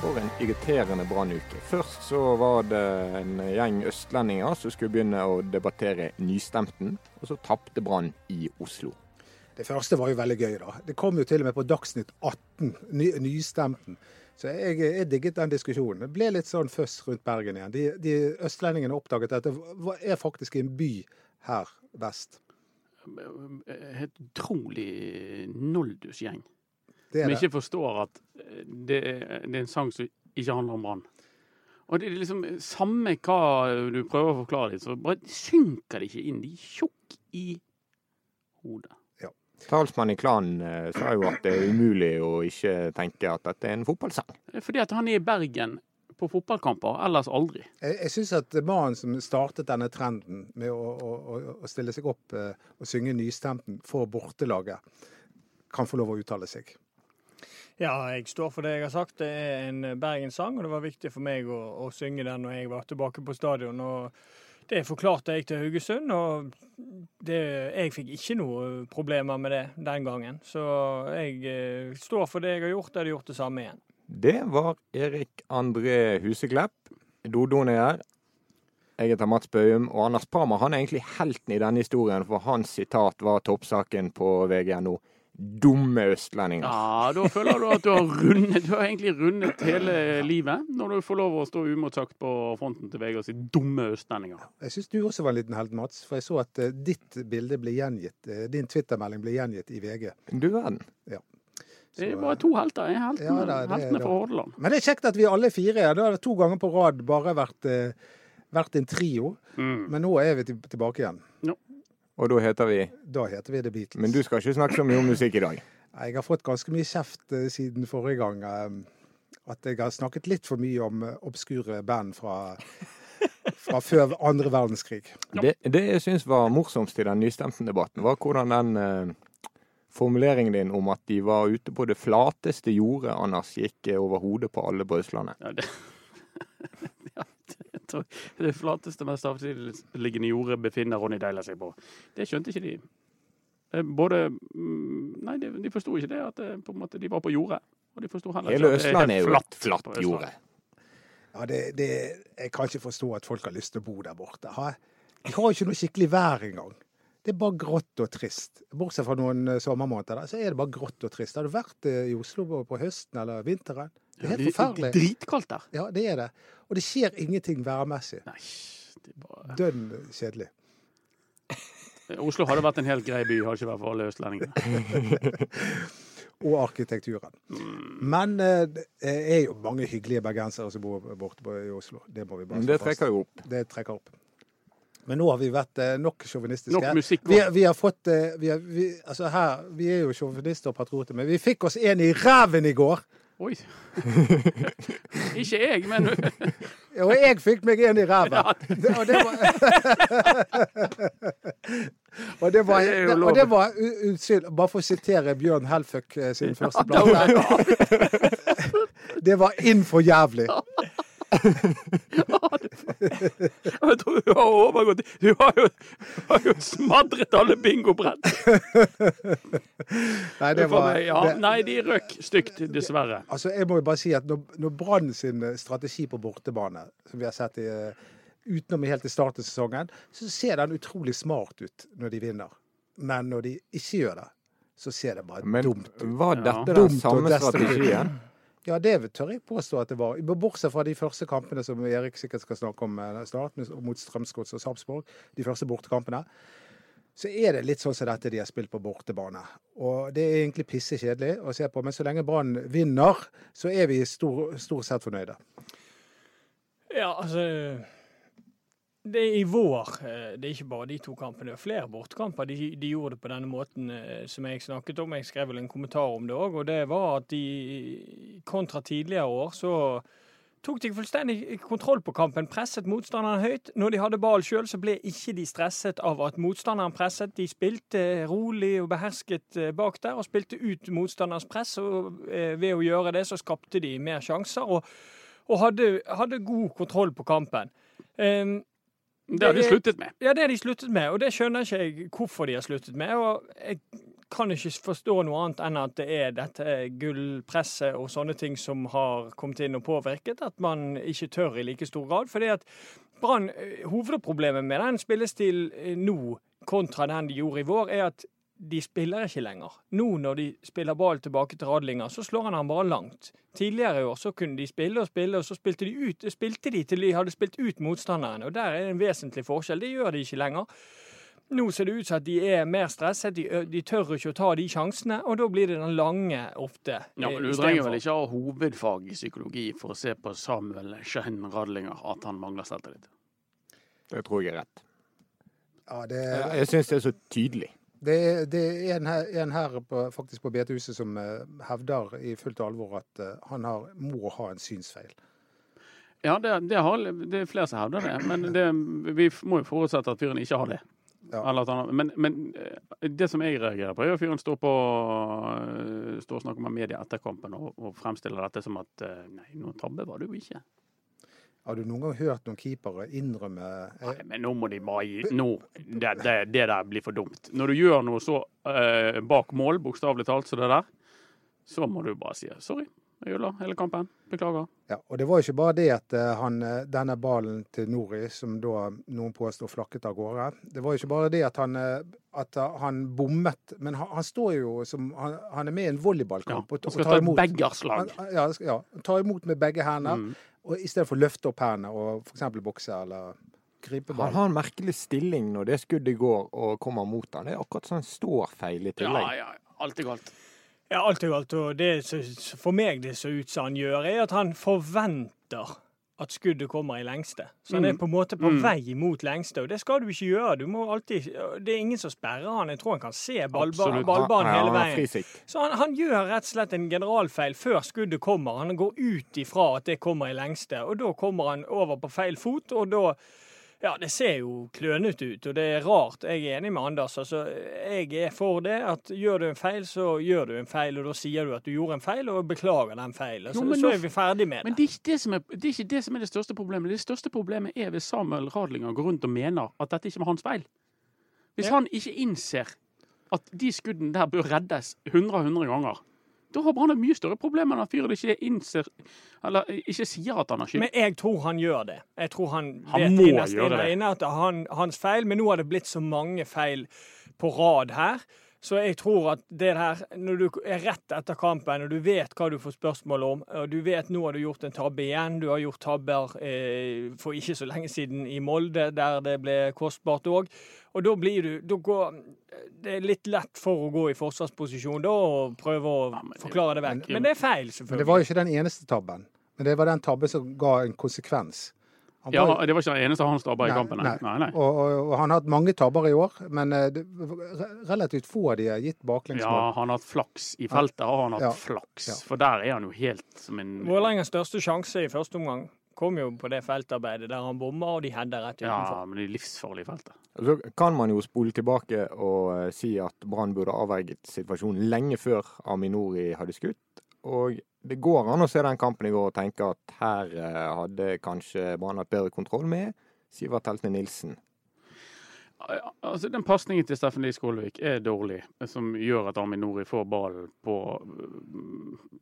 For en irriterende brannuke. Først så var det en gjeng østlendinger som skulle begynne å debattere nystemten, og så tapte Brann i Oslo. Det første var jo veldig gøy, da. Det kom jo til og med på Dagsnytt 18, ny, nystemten. Så jeg, jeg, digget den diskusjonen. Det ble litt sånn føss rundt Bergen igjen. De, de østlendingene oppdaget at det er faktisk en by her vest. Helt utrolig noldusgjeng. Som ikke forstår at det er, det er, en sang som ikke handler om Brann. Og det er liksom Samme hva du prøver å forklare dem, så bare synker det ikke inn. De er tjukke i hodet. Talsmannen i klanen eh, sa jo at det er umulig å ikke tenke at dette er en fotballsang. Fordi at han er i Bergen på fotballkamper, ellers aldri. Jeg, jeg syns at mannen som startet denne trenden med å, å, å stille seg opp eh, og synge nystemten for bortelaget, kan få lov å uttale seg. Ja, jeg står for det jeg har sagt. Det er en Bergenssang, og det var viktig for meg å, å synge den når jeg var tilbake på stadion. og det forklarte jeg til Haugesund, og det, jeg fikk ikke noe problemer med det den gangen. Så jeg eh, står for det jeg har gjort, jeg hadde gjort det samme igjen. Det var Erik André Huseklepp. Dodoen er her. Jeg heter Mats Bøhum, og Anders Parma han er egentlig helten i denne historien, for hans sitat var toppsaken på VGNO dumme østlendinger. Ja, da føler du at du har rundet Du har egentlig rundet hele livet når du får lov å stå umotsagt på fronten til VG og si 'dumme østlendinger'. Jeg syns du også var en liten helt, Mats. For jeg så at uh, ditt bilde ble gjengitt, uh, din Twitter-melding ble gjengitt i VG. Du verden. Ja. Så, det er bare to helter. Jeg er heltene, ja, det, heltene fra Hordaland. Men det er kjekt at vi alle fire er. Da har det to ganger på rad bare vært, uh, vært en trio. Mm. Men nå er vi tilbake igjen. Og da heter vi Da heter vi The Beatles. Men du skal ikke snakke så mye om musikk i dag? Jeg har fått ganske mye kjeft uh, siden forrige gang. Uh, at jeg har snakket litt for mye om uh, obskure band fra, fra før andre verdenskrig. Det, det jeg syns var morsomst i den nystemten-debatten, var hvordan den formuleringen din om at de var ute på det flateste jordet, Anders, gikk over hodet på alle på Østlandet. Ja, det... det flateste, mest avsidesliggende jordet befinner Ronny Deila seg på. Det skjønte ikke de. Eh, både mm, Nei, de, de forsto ikke det, at det, eh, måte, de var på jordet. Og de forsto heller Hele Østlandet er jo flatt, flatt jorde. Ja, det, det, jeg kan ikke forstå at folk har lyst til å bo der borte. Ha? De har ikke noe skikkelig vær engang. Det er bare grått og trist. Bortsett fra noen eh, sommermåneder, så er det bare grått og trist. Har du vært i Oslo på høsten eller vinteren? Det er helt forferdelig. Det er dritkaldt der. Ja, det er det. Og det skjer ingenting værmessig. Nei, det er bare... Dønn kjedelig. Oslo hadde vært en helt grei by, hadde ikke vært for alle østlendingene. og arkitekturen. Mm. Men eh, det er jo mange hyggelige bergensere som bor borte i Oslo. Det må vi bare Det trekker jo opp. Det trekker opp. Men nå har vi vært eh, nok sjåvinistiske. Nok musikk. Vi, vi, har fått eh, vi, har, vi, altså her, vi er jo sjåvinister og patrioter, men vi fikk oss en i ræven i går! Oi. Ikke jeg, men Og jeg fikk meg en i ræva. Ja. Og det var Og det var, det, og det var Unnskyld, bare for å sitere Bjørn Helføk eh, sin første plate. Det var inn for jævlig. Jeg tror du har overgått Du har jo, har jo smadret alle bingobrett! Nei, det var, ja, nei, de røk stygt, dessverre. Altså, jeg må jo bare si at når, når Brann sin eh, strategi på bortebane, som vi har sett i, eh, utenom helt i starten av sesongen, så ser den utrolig smart ut når de vinner. Men når de ikke gjør det, så ser det bare Men, dumt ut. Var dette ja. den samme strategien? Ja, det tør jeg påstå at det var. Bortsett fra de første kampene som Erik sikkert skal snakke om eh, snart, mot Strømsgods og Sarpsborg. De første bortekampene. Så er det litt sånn som dette de har spilt på bortebane. Og det er egentlig pisse kjedelig å se på. Men så lenge Brann vinner, så er vi stort stor sett fornøyde. Ja, altså det er i vår. Eh, det er ikke bare de to kampene, det er flere bortekamper. De, de, gjorde det på denne måten eh, som jeg snakket om. Jeg skrev vel en kommentar om det òg. Og det var at de kontra tidligere år så tok de fullstendig kontroll på kampen. Presset motstanderen høyt. Når de hadde ball sjøl, så ble ikke de stresset av at motstanderen presset. De spilte rolig og behersket eh, bak der, og spilte ut motstanderens press. Og ved å gjøre det, så skapte de mer sjanser. og, og hadde, hadde god kontroll på kampen. Um, det har de sluttet med. Ja, det har de sluttet med, og det skjønner ikke jeg hvorfor de har sluttet med. og jeg kan ikke forstå noe annet enn at det er dette gullpresset og sånne ting som har kommet inn og påvirket, at man ikke tør i like stor grad. fordi at Brann, eh, Hovedproblemet med den spillestilen eh, nå kontra den de gjorde i vår, er at de spiller ikke lenger. Nå når de spiller ball tilbake til Radlinger, så slår han han bare langt. Tidligere i år så kunne de spille og spille, og så spilte de, ut, spilte de til de hadde spilt ut motstanderen. og Der er det en vesentlig forskjell. Det gjør de ikke lenger. Nå ser det ut som at de er mer stresset, de, de, tør ikke å ta de sjansene, og da blir det den lange ofte. Ja, men Du trenger vel ikke ha hovedfag i psykologi for å se på Samuel Schein Radlinger at han mangler selvtillit? Det tror jeg er rett. Ja, det... Jeg syns det er så tydelig. Det er, det er en, her, en her på, faktisk på betehuset som uh, hevder i fullt alvor at uh, han har, må ha en synsfeil. Ja, det, det, har, det er flere som hevder det. Men det, vi må jo forutsette at fyren ikke har det. Ja. Men, men, eh, det som jeg reagerer på, er at fyren står på står og snakker med media etter kampen og, og fremstiller dette som at nei, noen tabbe var det jo ikke. Har du noen gang hørt noen keepere innrømme eh, Nei, men nå må de bare gi nå, det, det, det, der blir for dumt. Når du gjør noe så eh, bak mål, bokstavelig talt, som det der, så må du bare si sorry. Jeg ødela hele kampen. Beklager. Ja, og Det var jo ikke bare det at uh, han, denne ballen til Nori, som da noen påstår flakket av gårde Det var jo ikke bare det at han, at han bommet, men han, han står jo som Han, han er med i en volleyballkamp. Ja, og, og, tar imot, beggarslag. Ja, ja, tar imot med begge hender. Mm og i stedet for å løfte opp hendene og f.eks. bokse eller gripe ball. Han har en merkelig stilling når det skuddet går og kommer mot han. Det er akkurat sånn står feil i tillegg. Ja, ja. Alt er galt. Ja, alt er galt. Og det for meg det ser ut som han gjør, er at han forventer at skuddet kommer i lengste. Så han er mm. på en måte på mm. vei mot lengste, og det skal du ikke gjøre. Du må alltid, det er ingen som sperrer han. Jeg tror han kan se ballbanen ballba hele veien. Så han, han, gjør rett og slett en generalfeil før skuddet kommer. Han går ut ifra at det kommer i lengste, og da kommer han over på feil fot, og da ja, det ser jo klønete ut, og det er rart. Jeg er enig med Anders. Altså, jeg er for det at gjør du en feil, så gjør du en feil, og da sier du at du gjorde en feil, og beklager den feilen. Altså, så er vi ferdig med det. Men det er, det, som er, det er ikke det som er det største problemet. Det største problemet er hvis Samuel Radlinger går rundt og mener at dette ikke var hans feil. Hvis ja. han ikke innser at de skuddene der bør reddes 100 og 100 ganger, da har Brann et mye større problemer enn han fyren ikke innser Eller ikke sier at han har skyld. Men jeg tror han gjør det. Jeg tror han, han vet må inne gjøre det. er han, hans feil, men nå har det blitt så mange feil på rad her. Så jeg tror at det her, når du er rett etter kampen og du vet hva du får spørsmål om, og du vet nå har du gjort en tabbe igjen, du har gjort tabber eh, for ikke så lenge siden i Molde, der det ble kostbart òg, og da blir du da går, Det er litt lett for å gå i forsvarsposisjon da og prøve å ja, forklare det vekk. Men det er feil, selvfølgelig. Men det var jo ikke den eneste tabben. Men det var den tabben som ga en konsekvens. Ja, det var ikke den eneste hans tabber i kampen. Nei, nei. nei, Og, og, og, han har hatt mange tabber i år, men uh, det, relativt få av de har gitt baklengsmål. Ja, han har hatt flaks. I feltet har han hatt ja. flaks, ja. for der er han jo helt som en Vålerengas største sjanse i første omgang kom jo på det feltarbeidet der han bomma, og de header rett utenfor. Ja, men det er livsfarlig feltet. Så kan man jo spole tilbake og uh, si at Brann burde avverget situasjonen lenge før Aminori hadde skutt. Og det går an å se den kampen i går og tenke at her uh, hadde kanskje Brann hatt bedre kontroll med Sivert Heltne Nilsen. Altså, Den pasningen til Steffen Lie Skålevik er dårlig, som gjør at Armin Nori får ballen på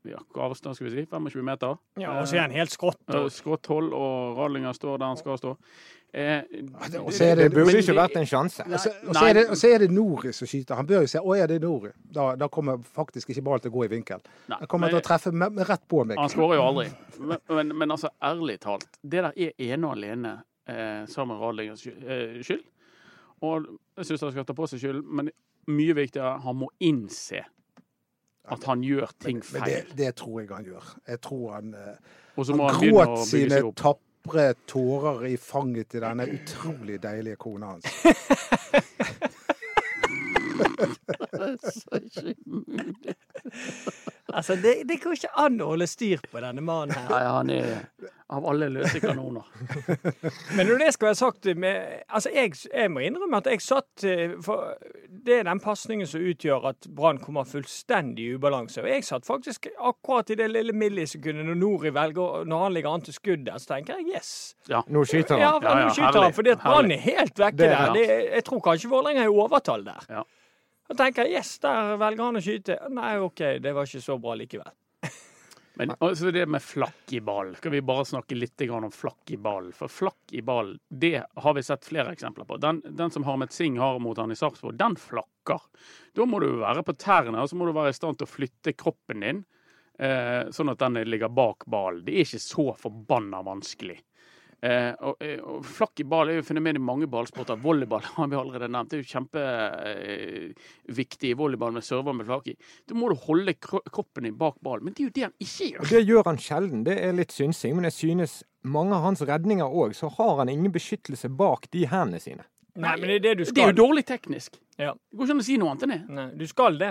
ja, avstand, skal vi si, 25 meter. Ja, Og så er han helt skrått. Og... Skråtthold, og Radlinger står der han skal stå. Eh, det, det, det, burde ikke vært en sjanse. Og så, er det, er det Nori som skyter. Han bør jo se å ja, det er Nori. Da, da kommer faktisk ikke ballen til å gå i vinkel. Nei, han kommer men, til å treffe med, med rett på meg. Han skårer jo aldri. Men, men, men, altså, ærlig talt, det der er ene og alene eh, sammen med Radlingers eh, skyld. Og jeg syns han skal ta på seg skyld, men mye viktigere, han må innse at han gjør ting feil. Men det, det, tror jeg han gjør. Jeg tror han, han, han gråt sine tapre tårer i fanget til denne utrolig deilige kona hans. Altså, det, det går ikke an å holde styr på denne mannen her. Nei, han er av alle løse kanoner. Men når det skal være sagt med, Altså, jeg, jeg, må innrømme at jeg satt eh, For det er den pasningen som utgjør at Brann kommer fullstendig i ubalanse. Og jeg satt faktisk akkurat i det lille millisekundet når Nori velger Når han ligger an til skudd der, så tenker jeg yes. Ja, nå skyter han. Ja, ja, ja nå skyter han, fordi at Brann er helt vekke der. Det, jeg tror kanskje Vålerenga er i overtall der. Ja. Da tenker jeg yes, der velger han å skyte. Nei, OK, det var ikke så bra likevel. Men altså det med flakk i ball, skal vi bare snakke litt om flakk i ball? For flakk i ball, det har vi sett flere eksempler på. Den, den som Harmet Singh har mot han i Sarpsborg, den flakker. Da må du være på tærne, og så må du være i stand til å flytte kroppen din. Eh, sånn at den ligger bak ballen. Det er ikke så forbanna vanskelig. Eh, og, eh, og, Flakk i ball er jo fenomenet i mange ballsporter. Volleyball har vi allerede nevnt. Det er jo kjempeviktig eh, i volleyball med server med flak i. Da må du holde kroppen din bak ballen. Men det er jo det han ikke gjør. Det gjør han sjelden. Det er litt synsing. Men jeg synes mange av hans redninger òg, så har han ingen beskyttelse bak de hendene sine. Nei, men det er det du skal. Det er jo dårlig teknisk. Ja. Det går ikke an å si noe annet enn det. Nei, du skal det.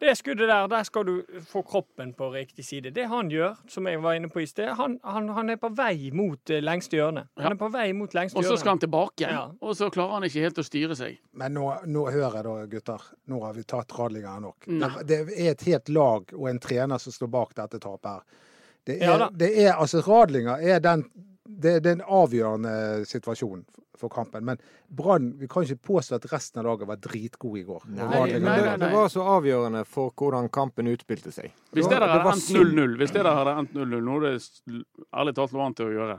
Det skuddet der, der skal du få kroppen på riktig side. Det han gjør, som jeg var inne på i sted, han, han, han er på vei mot uh, lengste hjørne. Han er på vei mot lengste hjørne. Og så skal han tilbake, ja. og så klarer han ikke helt å styre seg. Men nå, nå hører jeg da, gutter. Nå har vi tatt radlingene nok. Det, det, er et helt lag og en trener som står bak dette tapet her. Det er, ja, det er altså Radlinger er den det, det, er en avgjørende situasjon for kampen. Men Brann Vi kan ikke påstå at resten av laget var dritgode i går. Nei, nei, nei, nei, Det var så avgjørende for hvordan kampen utspilte seg. Hvis det der hadde endt 0-0, hvis det der hadde endt 0-0, noe det ærlig talt lå an til å gjøre,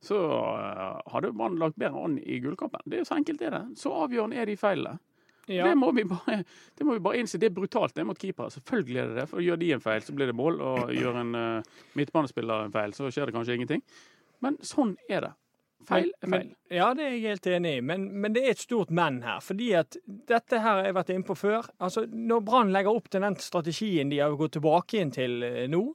så uh, hadde Brann lagt bedre an i gullkampen. Det er så enkelt er det. Så avgjørende er de feilene. Ja. Det, må vi bare, det må vi bare innse. Det er brutalt det mot keeper. Selvfølgelig er det det. For gjør de en feil, så blir det mål. Og gjør en uh, midtbanespiller en feil, så skjer det kanskje ingenting. Men sånn er det. Feil er feil. Men, ja, det er jeg helt enig i, men, men, det er et stort men her. fordi at dette her har jeg vært inne på før. altså Når Brann legger opp til den strategien de har gått tilbake inn til eh, nå,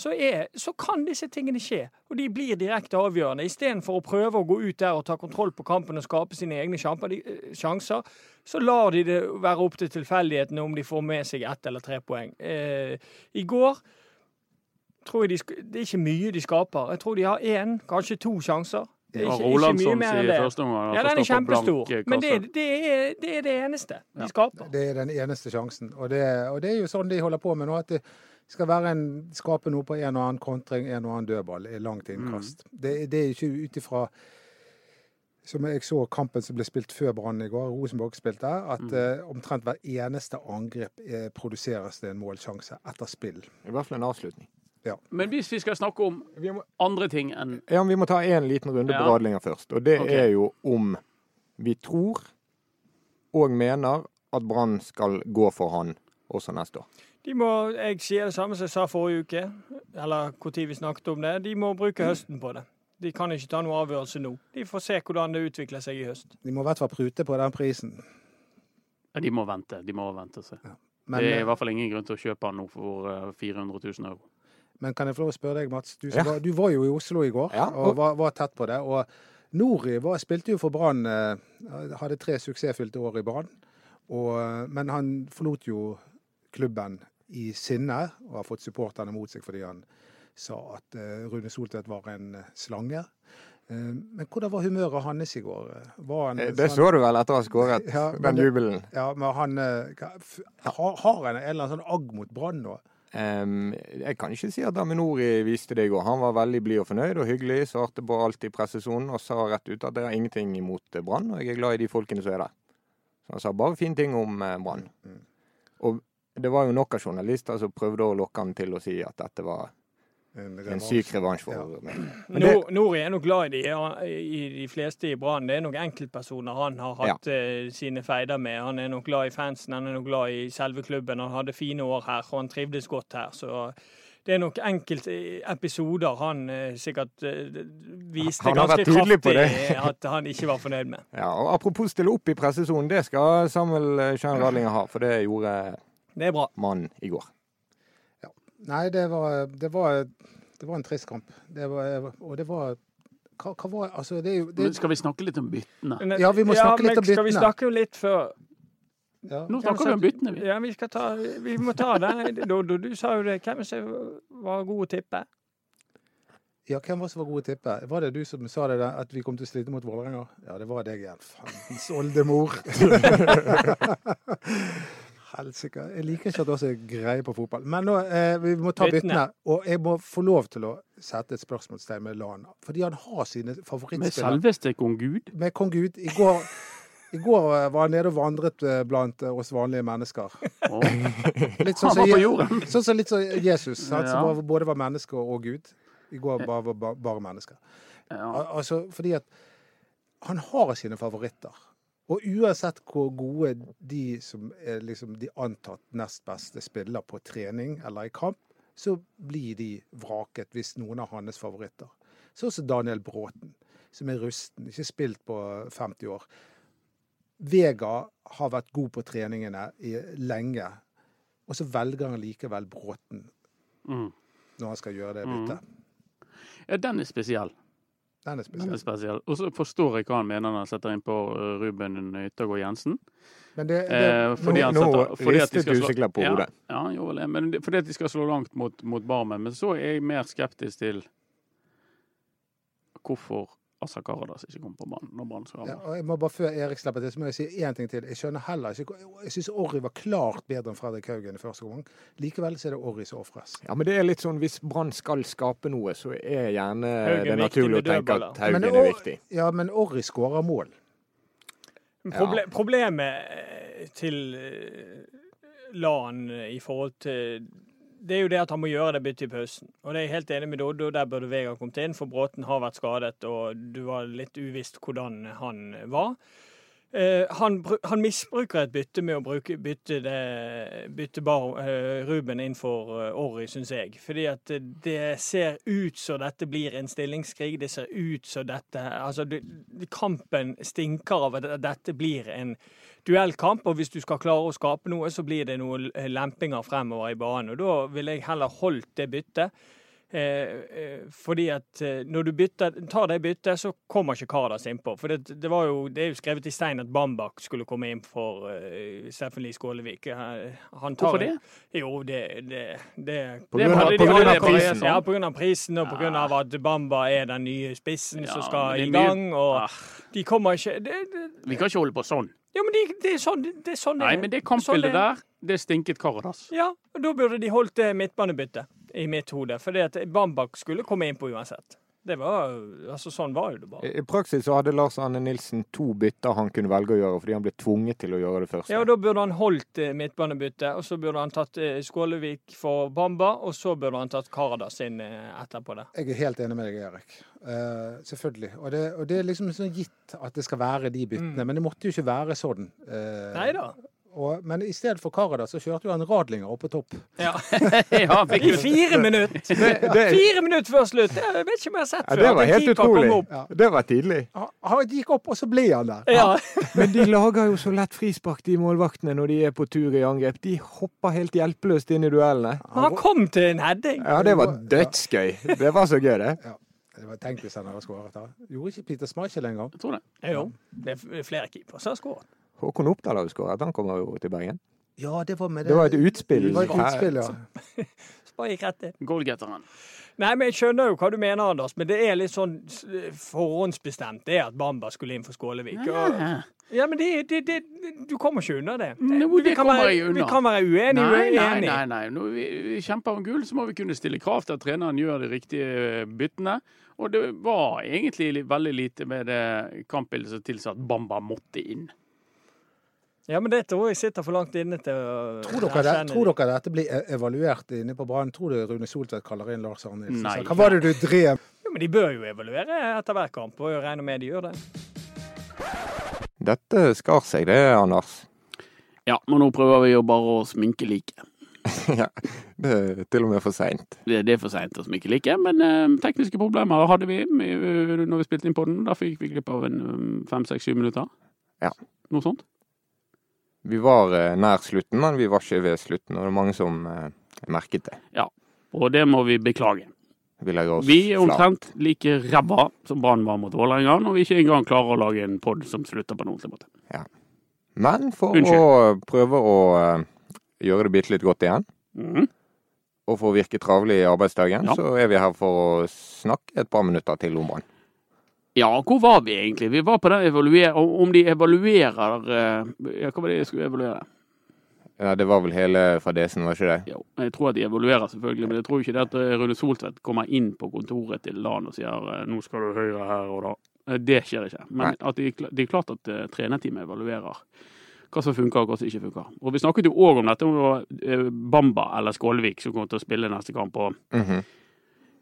så, er, så, kan disse tingene skje. Og de blir direkte avgjørende. Istedenfor å prøve å gå ut der og ta kontroll på kampen og skape sine egne eh, sjanser, så lar de det være opp til tilfeldighetene om de får med seg ett eller tre poeng. Eh, I går tror jeg de, det er ikke mye de skaper. Jeg tror de har én, kanskje to sjanser. Det er ikke, Rolandsson ikke mye mer enn det. Første omgang, ja, den er kjempestor. Men det, det, er, det, er, det eneste de skaper. Det er den eneste sjansen. Og det, og det er jo sånn de holder på med nå. at det skal være en, skape noe på en og annen kontring, en og annen dødball i langt innkast. Mm. Det, det, er ikke ut ifra som jeg så kampen som ble spilt før Brann i går, Rosenborg spilte der, at mm. uh, omtrent hver eneste angrep eh, produseres det en målsjanse etter spill. I hvert fall en avslutning. Ja. Men hvis vi skal snakke om andre ting enn Ja, Vi må ta en liten runde på radlinga først. Og det okay. er jo om vi tror og mener at Brann skal gå for han også neste år. De må, Jeg sier det samme som jeg sa forrige uke, eller når vi snakket om det. De må bruke høsten på det. De kan ikke ta noen avgjørelse nå. De får se hvordan det utvikler seg i høst. De må i hvert fall prute på den prisen. Ja, de må vente. De må vente seg. Ja. Men, det er i hvert fall ingen grunn til å kjøpe han nå for 400 eh, 000 euro. Men kan jeg få lov å spørre deg, Mats? Du, ja. var, du var, jo i Oslo i går ja. og var, var, tett på det. Og Nori var, spilte jo for Brann. Eh, hadde tre suksessfylte år i Brann. Men han forlot jo klubben i sinne og har fått supporterne mot seg fordi han sa at uh, Rune Soltvedt var en slange. Men hvordan var humøret hans i går? Han, det så, han, du vel etter å ha skåret ja, den jubelen? Ja, men han har, han en eller annen sånn agg mot Brann nå? Um, jeg kan ikke si at Aminori viste det i går. Han var veldig blid og fornøyd og hyggelig. Svarte på alt i pressesonen og sa rett ut at det har ingenting imot Brann, og jeg er glad i de folkene som er der. Så han sa bare fine ting om eh, Brann. Mm. Og det var jo nok av journalister som prøvde å lokke han til å si at dette var en, en syk revansj for ja. Nor Nori er nok glad i de, i de fleste i Brann. Det er nok enkeltpersoner han har hatt ja. uh, sine feider med. Han er nok glad i fansen, han er nok glad i selve klubben. Han hadde fine år her, og han trivdes godt her. så det er nok enkelte episoder han uh, sikkert viste ganske kraftig at han ikke var fornøyd med. Ja, og Apropos stille opp i pressesonen, det skal Samuel Kjern Radlinger ha, for det gjorde mannen i går. Nei, det var, det var, det var en trist kamp. Det var, og det var hva, hva var altså, det er jo, det, Men skal vi snakke litt om byttene? Ja, vi må snakke litt om byttene. Skal vi snakke litt før ja. Nå snakker vi om byttene, vi. Ja, vi skal ta Vi må ta den. Dodo, du sa jo det. Hvem som var god å tippe? ja, hvem var som var god å tippe? Var det du som sa det der, at vi kom til å slite mot Vålerenga? Ja, det var deg igjen. Fandens oldemor. Helsike. Jeg liker ikke at du også er greie på fotball. Men nå, eh, vi må ta Byttene. Og jeg må få lov til å sette et spørsmålstegn med Lana. Fordi han har sine Med selveste kong Gud. Med kong Gud. I går, I går eh, var han nede og vandret eh, blant eh, oss vanlige mennesker. Oh. Litt sånn Han som, var på Je- jorden. sånn som litt som Jesus, sant? som var- både var menneske og Gud. I går bare var ba- bare mennesker. Ja. Altså, fordi at han har sine favoritter. Og uansett hvor gode de som er liksom de antatt nest beste spiller på trening eller i kamp, så blir de vraket hvis noen av hans favoritter. Sånn som Daniel Bråten, som er rusten, ikke spilt på 50 år. Vega har vært god på treningene i lenge, og så velger han likevel Bråten Mm. når han skal gjøre det byttet. ja, den er spesiell. Den er spesiell. spesiell. Og så forstår jeg hva han mener når han setter inn på eh, Ruben Yttergård Jensen. Men det, det, Eh, fordi nå setter, fordi ristet du sikkert på hodet. Ja, jo vel. det. Men det, fordi at de skal slå langt mot, mot Barmen. Men så er jeg mer skeptisk til hvorfor Assa Karadas ikke kom på banen når Brann skal ha Ja, og jeg må bare Før Erik slipper til, så må jeg si én ting til. Jeg skjønner heller ikke Jeg syns Orry var klart bedre enn Fredrik Haugen i første omgang. Likevel så er det Orry som ofres. Ja, men det er litt sånn hvis Brann skal skape noe, så er gjerne Haugen det er naturlig å tenke dødballer. at Haugen er viktig. Ja, men Orry skårer mål. Proble Problemet eh, til eh, LAN i forhold til det er jo det at han må gjøre det byttet i pausen. Og det er jeg helt enig med Doddo, der burde Vegard kommet inn, for Bråten har vært skadet, og du var litt uvisst hvordan han var. Uh, han, han misbruker et bytte med å bruke, bytte, det, bytte bar, uh, Ruben inn for uh, Orry, syns jeg. Fordi at det ser ut som dette blir en stillingskrig. Det ser ut som dette Altså, det, kampen stinker av at dette blir en duellkamp, og hvis du skal klare å skape noe, så blir det noen lempinger fremover i banen. Og da ville jeg heller holdt det byttet. Eh, eh, fordi at eh, når du bytter, tar det byttet, så kommer ikke Kardas innpå. For det, det, var jo, det er jo skrevet i stein at Bambak skulle komme inn for uh, Steffen Lie Skålevik. Han tar- Hvorfor det? Jo, det, det, det På grunn av, på grunn av prisen. ja, på grunn av prisen og på grunn av at Bamba er den nye spissen som skal i det gang. Og Ah, de kommer ikke det, det, vi kan ikke holde på sånn. Ja, men de, det er sånn det, det er. Sånn Nei, men det kampbildet sånn der, det stinket Karadas. Ja, og da burde de holdt det midtbanebyttet i mitt hode. For Bambak skulle komme inn på uansett. Det var, altså Sånn var jo det bare. I praksis så hadde Lars Anne Nilsen to bytter han kunne velge å gjøre, fordi han ble tvunget til å gjøre det første. Ja, og Da burde han holdt eh, midtbanebyttet, og så burde han tatt eh, Skålevik for Bamba, og så burde han tatt Karadas inn eh, etterpå det. Jeg er helt enig med deg, Erik. Uh, selvfølgelig. Og det, og det er liksom sånn gitt at det skal være de byttene. Men det måtte jo ikke være sånn. Uh, Nei da. Og, men i stedet for Karada så kjørte jo han Radlinger opp på topp. Ja. ja, fikk jo fire minutter! Fire minutter før slutt! Jeg vet ikke om jeg har sett ja, før. det var helt utrolig. opp. Ja. Det var tidlig. Han, han gikk opp, og så ble han der. Ja. Men de lager jo så lett frispark, de målvaktene, når de er på tur i angrep. De hopper helt hjelpeløst inn i duellene. Men han kom til en heading. Ja, det var dødsgøy. Det var så gøy, det. Det var Tenk hvis han hadde skåret. da. Gjorde ikke Peter Schmeichel engang. Jeg tror det. Jo, det er flere keepere som har skåret. Håkon Oppdal har jo skåret. Han kommer jo til Bergen. Ja, det var med Det var et utspill. Det var et utspill, ja. Så bare gikk rett. Goalgetteren. Nei, men Jeg skjønner jo hva du mener, Anders, men det er litt sånn forhåndsbestemt det at Bamba skulle inn for Skålevik. Og, ja, men det, det, det, du kommer ikke unna det. det, Vi det kan kommer være- jeg unna. Vi kan være uenige, Nei, nei, uenige. nei. nei. Når vi, vi kjemper om gull, så må vi kunne stille krav til at treneren gjør de riktige byttene. Og det var egentlig veldig lite med det kampbildet som tilsa at Bamba måtte inn. Ja, men det tror jeg sitter for langt inne til å Tror dere, det, tror dere dette blir e- evaluert inne på Brann? Tror du Rune Soltvedt kaller inn Lars Arne Nilsen? Nei. Hva var det du drev Jo, men de bør jo evaluere etter hver kamp, og jeg regner med de gjør det. Dette skar seg, det, Anders. Ja, men nå prøver vi jo bare å sminke liket. ja, det er til og med for seint. Det, det er for seint å sminke like, men eh, tekniske problemer hadde vi når vi spilte inn på den. Da fikk vi glipp av en fem, seks, syv minutter. Ja. Noe sånt. Vi var eh, nær slutten, men vi var ikke ved slutten, og det er mange som eh, merket det. Ja, Og det må vi beklage. Vi Vi er flat. omtrent like ræva som Brann var mot Vålerenga, når vi ikke engang klarer å lage en pod som slutter på en ordentlig måte. Men for Unnskyld. å prøve å eh, gjøre det bitte litt godt igjen, mm. og for å virke travlig i arbeidsdagen, Ja. så er vi her for å snakke et par minutter til om Brann. Ja, hvor var vi egentlig? Vi var på den evaluer... Om de evaluerer eh, Ja, hva var det jeg skulle evaluere? Ja, det var vel hele fadesen, var ikke det? Jo, jeg tror at de evaluerer, selvfølgelig, men jeg tror ikke det at eh, Rune Soltvedt kommer inn på kontoret til LAN og sier eh, nå skal du høyre her og da. Det skjer ikke. Men de, det er klart at trenerteamet evaluerer hva som funker og hva som ikke funker. Og Vi snakket jo òg om dette om det var Bamba eller Skålvik som kom til å spille neste kamp. og Mhm.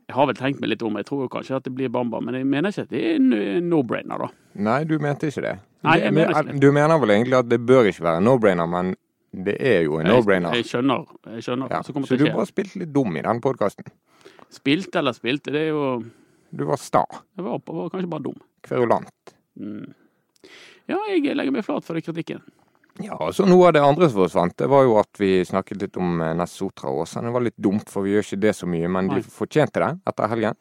Jeg har vel tenkt meg litt om, jeg tror jo kanskje at det blir Bamba, men jeg mener ikke at det er no-brainer, da. Nei, du mente ikke det. Nei, jeg mener ikke det. Du mener vel egentlig at det bør ikke være no-brainer, men det er jo en no-brainer. Jeg, jeg skjønner, jeg skjønner Ja. Så, Så du bare spilte litt dum i den podkasten. Spilt eller spilte, det er jo Du var sta. Jeg var, var kanskje bare dum. Kverulant. Mm. Ja, jeg legger meg flat for den kritikken. Ja, så Noe av det andre som forsvant, det var jo at vi snakket litt om Nessotra og Åsane. Det var litt dumt, for vi gjør ikke det så mye, men Nei. de fortjente det etter helgen.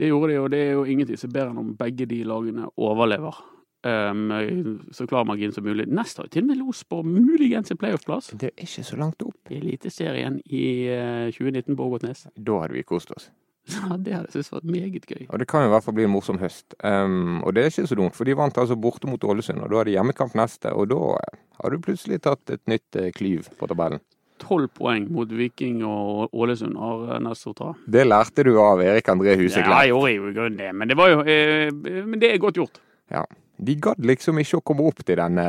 Det gjorde de, og det er jo ingenting som er bedre enn om begge de lagene overlever. Um, så klar margin som mulig. Nest har jo til og med los på muligens en playoff-plass Det er ikke så langt opp. Eliteserien i eh, 2019 på Ågotnes. Da hadde vi kost oss. Ja, det hadde jeg syntes vært meget gøy. Og det kan jo i hvert fall bli en morsom høst. Um, og det er ikke så dumt, for de vant altså borte mot Ålesund, og da er det hjemmekamp neste. Og da eh, har du plutselig tatt et nytt uh, klyv på tabellen. Tolv poeng mot Viking og Ålesund har eh, å ta. Det lærte du av Erik André Ja, jeg gjorde jo i grunnen det, men det var jo eh, Men det er godt gjort. Ja. De gadd liksom ikke å komme opp til denne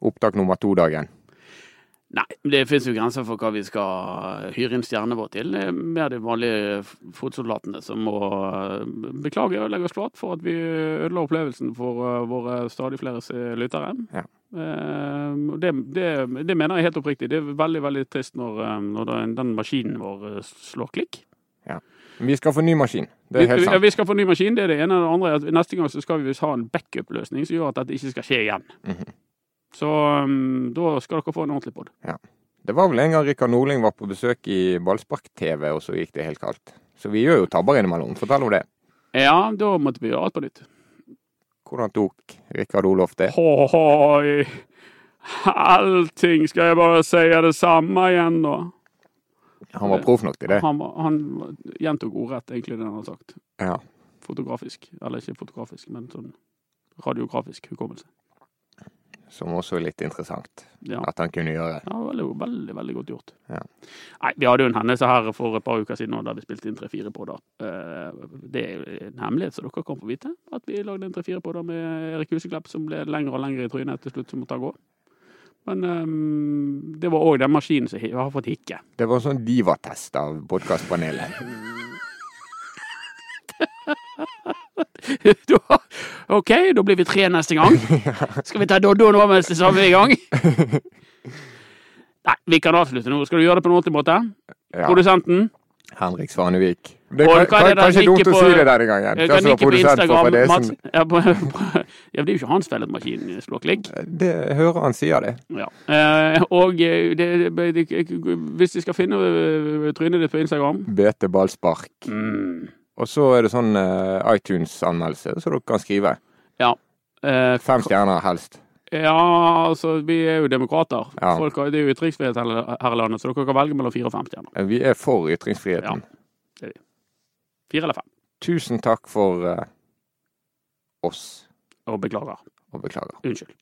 opptak nummer to-dagen. Nei, det finnes jo grenser for hva vi skal hyre inn stjernene våre til. Det er mer de vanlige fotsoldatene som må eh, beklage og legge oss flat for at vi ødela opplevelsen for eh, våre stadig flere lyttere. Ja. Eh, Det, det, det mener jeg helt oppriktig. Det er veldig veldig trist når, når den, maskinen vår slår klikk. Vi skal få ny maskin. Det er helt sant. ja, vi skal få ny maskin, det er det ene. Det andre er at neste gang så skal vi visst ha en backup-løsning som gjør at dette ikke skal skje igjen. Mhm. Så um, da skal dere få en ordentlig pod. Det var vel en gang Rikard Norling var på besøk i Ballspark-TV, og så gikk det helt kaldt. Så vi gjør jo tabber innimellom. Fortell om det. Ja, da måtte vi gjøre alt på nytt. Hvordan tok Rikard Olof det? Hoi! Allting skal jeg bare si er det samme igjen, da. Han var proff nok til det. Han, han gjentok ordrett egentlig det han har sagt. Ja. Fotografisk. Eller ikke fotografisk, men sånn radiografisk hukommelse. Som også er litt interessant Ja. at han kunne gjøre. Ja, veldig, veldig veldig godt gjort. Ja. Nei, Vi hadde jo en hendelse her for et par uker siden da vi spilte inn tre-fire på Eh, Det er en hemmelighet, så dere kan få vite. At vi lagde en tre-fire podder med Erik Huseklepp, som ble lengre og lengre i trynet til slutt, som måtte han gå. Men um, det var òg den maskinen som har fått hikke. Det var en sånn divatest av podkastpanelet. Da- OK, da blir vi tre neste gang. Skal vi ta Doddo nå mens det samme er i gang? Nei, vi kan avslutte nå. Skal du gjøre det på en ordentlig måte? Ja. Produsenten? Henrik Svanevik. Det er kanskje dumt å si det denne gangen. Jeg kan nikke på Instagram. for. Fadesen. Mats, ja, på, på, ja, det er jo ikke hans feil at maskinen slår klikk. Det hører han sier det. Ja. Eh, og eh, det, det, det, hvis de skal finne eh, trynet ditt på Instagram Bete Ballspark. mm, Og så er det sånn eh, iTunes-anmeldelse, så dere kan skrive. eh, Fem stjerner helst. Ja, altså, vi er jo demokrater. Ja. Folk har, det er jo ytringsfrihet her, i landet, så dere kan velge mellom fire og fem stjerner. Eh, Vi er for ytringsfriheten. Fire eller fem. Tusen takk for uh, oss, Og beklager. og beklager. Unnskyld.